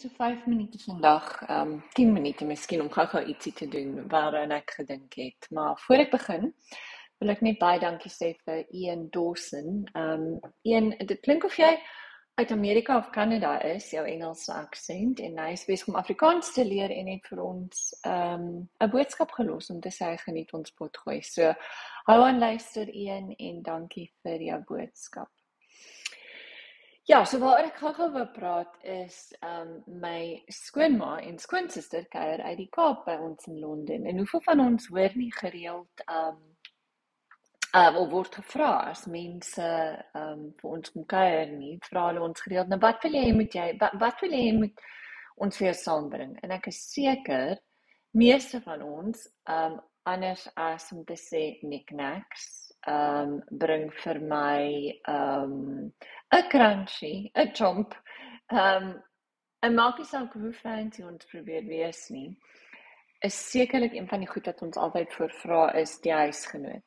net so 5 minute vandag, ehm um, 10 minute miskien om gou-gou ietsie te doen waaraan ek gedink het. Maar voor ek begin, wil ek net baie dankie sê vir Ian Dawson. Ehm um, Ian, dit klink of jy uit Amerika of Kanada is, jou Engelse aksent en hy is besig om Afrikaans te leer en het vir ons ehm um, 'n boodskap gelos om te sê hy geniet ons potgooi. So hou aan luister Ian en dankie vir jou boodskap. Ja, so waar ek gou-gou wil praat is um my skoonma en skoonsister kuier uit die Kaap by ons in Londen. En hoeveel van ons hoor nie gereeld um uh of word gevra as mense um vir ons kom kuier nie, vra hulle ons gereeld, "Nou wat wil jy moet jy wat, wat wil jy moet ons vir jou saambring?" En ek is seker meeste van ons um anders as om te sê knickknacks um bring vir my um 'n crunchy, 'n chomp. Um 'n maak nie saak hoe fancy ons probeer wees nie. Is sekerlik een van die goed wat ons altyd voorvra is die huisgenoot.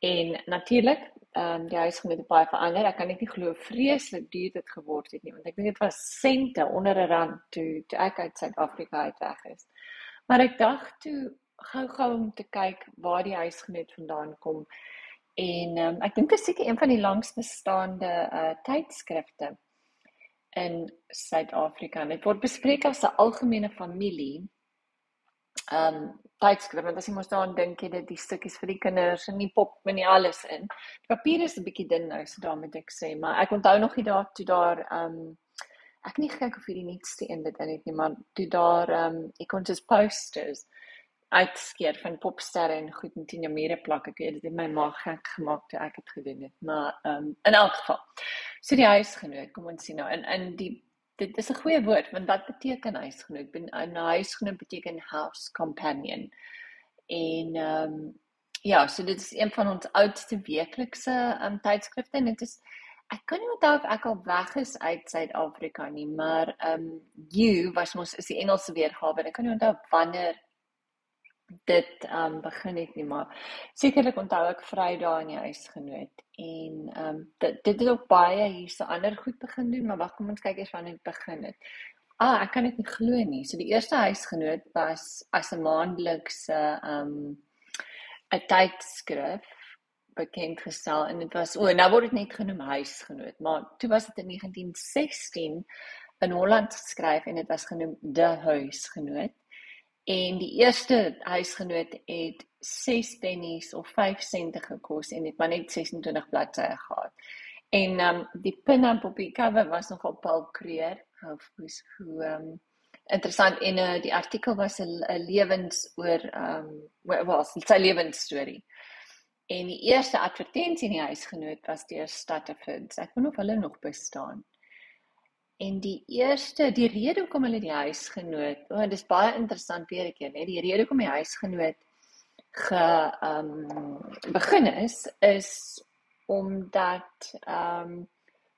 En natuurlik, ehm um, die huisgenoot het baie verander. Ek kan net nie glo vreeslik duur dit geword het nie, want ek dink dit was sente onder 'n rand toe toe ek uit Suid-Afrika uit weg is. Maar ek dink toe gou-gou om te kyk waar die huisgenoot vandaan kom En um, ek dink dit is seker een van die langste bestaande uh tydskrifte in Suid-Afrika. Dit word bespreek as 'n algemene familie. Um tydskrif, want as jy mos daaraan dink jy dit die stukkies vir die kinders en die pop en die alles in. Die papier is 'n bietjie dun nou, so daarmee ek sê, maar ek onthou nog die dae toe daar um ek nie gekyk of hierdie nuutste een dit in het nie, maar toe daar um ek kon just posters uitskeer van popsterre en goed in tien mure plak. Ek weet dit het my maag gek gemaak toe ek dit gedoen het. Maar ehm um, in elk geval. So die huisgenoot, kom ons sien nou in in die dit is 'n goeie woord want wat beteken huisgenoot? 'n Huisgenoot beteken house companion. En ehm um, ja, so dit is een van ons oudste weeklikse ehm um, tydskrifte en dit is Ek kan nie onthou of ek al weg is uit Suid-Afrika nie, maar ehm um, you was mos is die Engelse weergawe. Ek kan nie onthou wanneer dit um begin het nie maar sekerlik onthou ek Vrydag in die huis genoot en um dit dit het ook baie hierse ander goed begin doen maar wag kom ons kyk eers wanneer dit begin het. Ah, ek kan dit nie glo nie. So die eerste huisgenoot was as 'n maandelikse um 'n tydskrif bekend gestel en dit was o, oh, nou word dit net genoem huisgenoot, maar toe was dit in 1916 in Holland geskryf en dit was genoem De Huisgenoot en die eerste huisgenoot het 6 pennies of 5 sente gekos en het maar net 26 bladsye gehad. En um die pin-up op die cover was nogal Paul Creer of who's who um interessant en uh, die artikel was 'n lewens oor um was sy lewensstorie. En die eerste advertensie in die huisgenoot was deur Stadterfoods. Ek weet nie of hulle nog bestaan. En die eerste, die rede hoekom hulle die huisgenoot, o, oh, dis baie interessant weer 'n keer, né? Die rede hoekom die huisgenoot ge ehm um, begin is is omdat ehm um,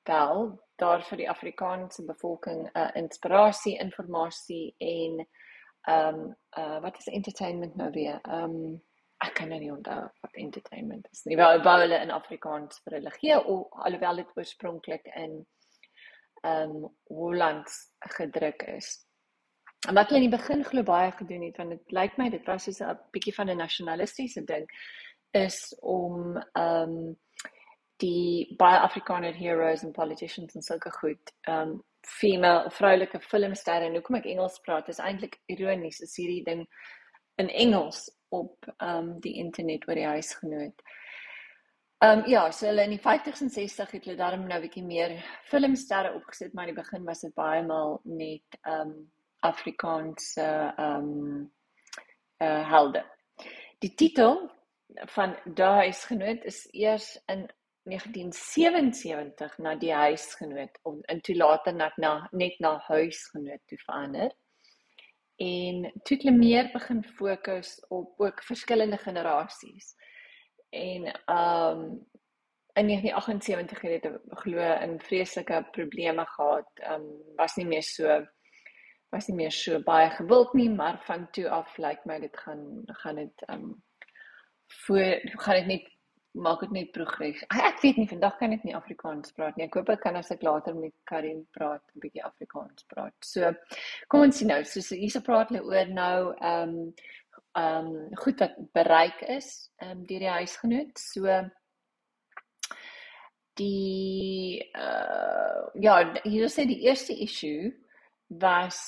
wel daar vir die Afrikaanse bevolking 'n uh, inspirasie, informasie en ehm um, uh wat is entertainment nou weer? Ehm um, ek kan nou nie onthou wat entertainment is nie. Wel, hulle in Afrikaans vir hulle gee alhoewel dit oorspronklik in um Holland gedruk is. En wat hulle in die begin glo baie gedoen het want dit lyk my dit was so 'n bietjie van 'n nasionalistiese ding is om um die baie Afrikaner heroes en politicians en sulke goed um female vroulike filmsterre en hoekom ek Engels praat is eintlik ironies is hierdie ding in Engels op um die internet waar die huis genoot. Ehm um, ja, so hulle in die 50s en 60s het hulle daarom nou 'n bietjie meer filmsterre opgesit, maar in die begin was dit baie maal net ehm um, Afrikaanse ehm um, uh, helde. Die titel van daai huisgenoot is eers in 1977 na die huisgenoot om in toe later net na net na huisgenoot te verander. En toe het hulle meer begin fokus op ook verskillende generasies en um, in 1978 het hy glo in vreeslike probleme gehad. Um, was nie meer so was nie meer so baie gewild nie, maar van toe af lyk like my dit gaan gaan dit um, voor gaan dit net maak dit net progres. Ek weet nie vandag kan ek nie Afrikaans praat nie. Ek hoop ek kan as ek later met Karin praat 'n bietjie Afrikaans praat. So kom ons sien nou. So hierso praat hulle oor nou ehm um, um, goed wat bereik is ehm um, deur die huisgenoot. So die uh ja, hier sê die eerste issue was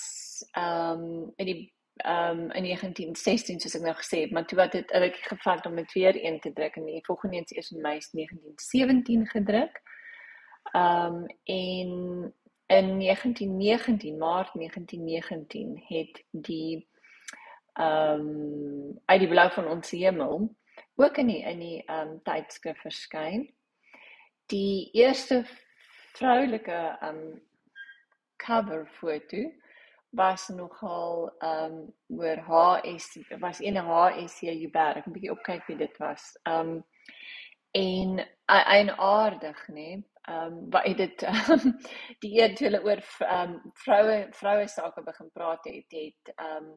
ehm um, in die ehm um, in 1916 soos ek nou gesê het, maar toe wat dit ek gevat om dit weer een te druk en die volgende een is in Mei 1917 gedruk. Ehm um, en in 1919 Maart 1919 het die ehm um, uit die blou van ons hemel ook in die in die ehm um, tydskrif verskyn. Die eerste vroulike um cover foto was nogal um oor HS was een HS Huber ek 'n bietjie opkyk wie dit was. Um en een aardig nê? Nee, um wat het dit um, die een toe hulle oor um vroue vroue sake begin praat het het um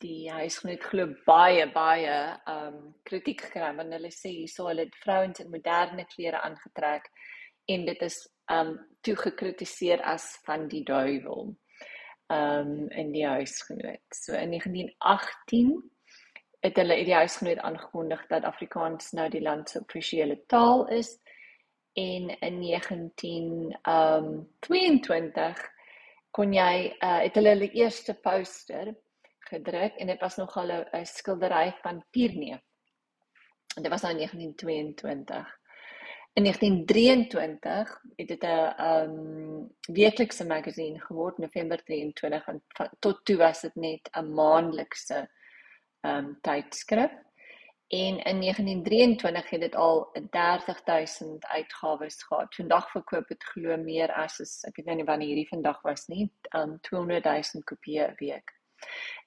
die huisgenoot glo baie baie um kritiek gekry want hulle sê hierso hulle het vrouens in moderne klere aangetrek en dit is um toe gekritiseer as van die duiwel um in die huisgenoot. So in 1918 het hulle die huisgenoot aangekondig dat Afrikaans nou die land se offisiële taal is en in 19 um 22 kon jy uh, het hulle hulle eerste poster gedruk en dit was nog al 'n skildery van Pierneef. En dit was nou in 1922. In 1923 het dit 'n um weeklikse magazine geword November 23 en tot toe was dit net 'n maandelikse um tydskrif. En in 1923 het dit al 30000 uitgawes gehad. Vandag verkoop dit glo meer as ek weet nou nie wanneer hierdie vandag was nie, um 200000 kopieë 'n week.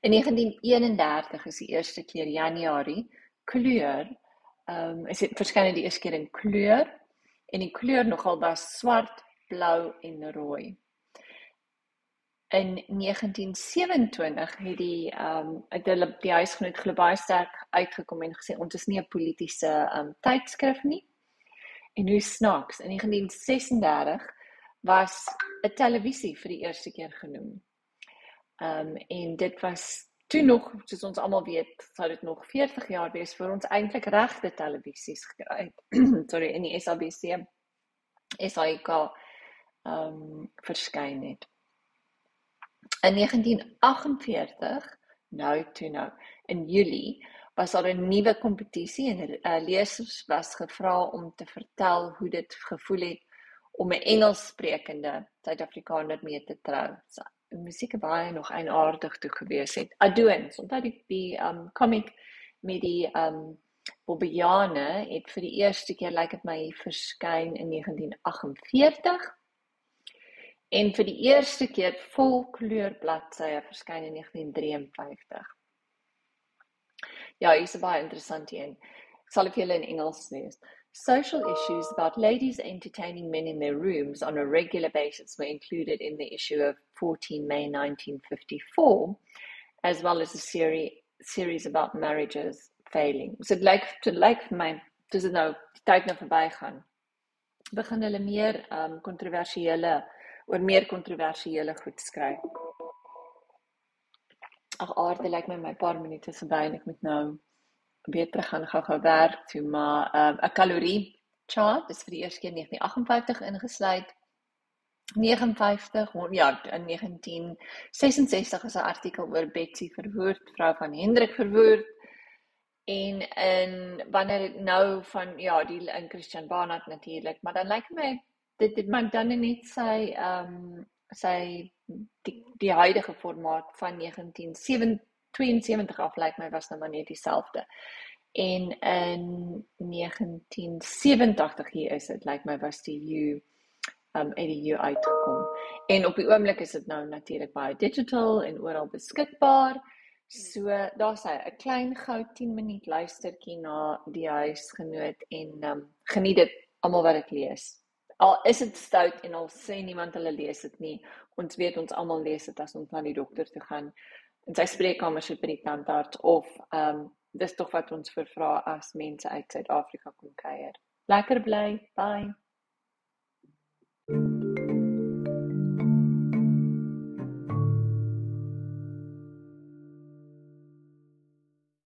In 1931 is die eerste keer Januarie kleur. Ehm um, is dit verskyn die eerste keer in kleur en die kleur nogal was swart, blou en rooi. In 1927 het die ehm um, hulle die huisgenoot globaal sterk uitgekom en gesê ons is nie 'n politieke ehm um, tydskrif nie. En hoe snaaks in 1936 was 'n televisie vir die eerste keer genoem. Ehm um, en dit was toe nog soos ons almal weet, sou dit nog 40 jaar wees voor ons eintlik regte televisies gekry het. Sorry, in die SABC SAK ehm um, verskyn het. In 1948, nou toe nou, in Julie was daar 'n nuwe kompetisie en uh, lesers was gevra om te vertel hoe dit gevoel het om 'n Engelssprekende Suid-Afrikaner mee te trou. So, musiek baie nog eienaardig toe gewees het. Adoons, onthou die die um comic met die um Bobbiane het vir die eerste keer lyk like dit my verskyn in 1948 en vir die eerste keer volkleur bladsye verskyn in 1953. Ja, is baie interessant hier. Sal ek julle in Engels lees? Social issues about ladies entertaining men in their rooms on a regular basis were included in the issue of 14 May 1954, as well as a series, series about marriages failing. So dit lyk vir my dis nou die tyd nou verbygaan. Begin hulle meer um kontroversiële oor meer kontroversiële goed skryf. Ag aarde lyk my my paar minute verby en ek moet nou weer terug gaan gou-gou werk toe, maar ehm, 'n um, kalorie chart is vir die eerste keer 1958 ingesluit. 59 ja in 1966 is 'n artikel oor Betsy Verwoerd, vrou van Hendrik Verwoerd. En in wanneer nou van ja, die in Christian Barnard natuurlik, maar dan lyk my dit dit maar dan net sy ehm um, sy die, die huidige formaat van 1970 72 af lyk my was nou maar net dieselfde. En in 1987 hier is dit lyk my was die U um uit die U uitgekom. En op die oomblik is dit nou natuurlik baie digital en oral beskikbaar. So daar's hy 'n klein gou 10 minuut luistertjie na die huisgenoot en um geniet dit almal wat dit lees. Al is dit stout en al sê niemand hulle lees dit nie, ons weet ons almal lees dit as ons na die dokter toe gaan in sy spreekkamer sit by die tandarts of ehm um, dis tog wat ons vervra as mense uit Suid-Afrika kom kuier. Lekker bly. Bye.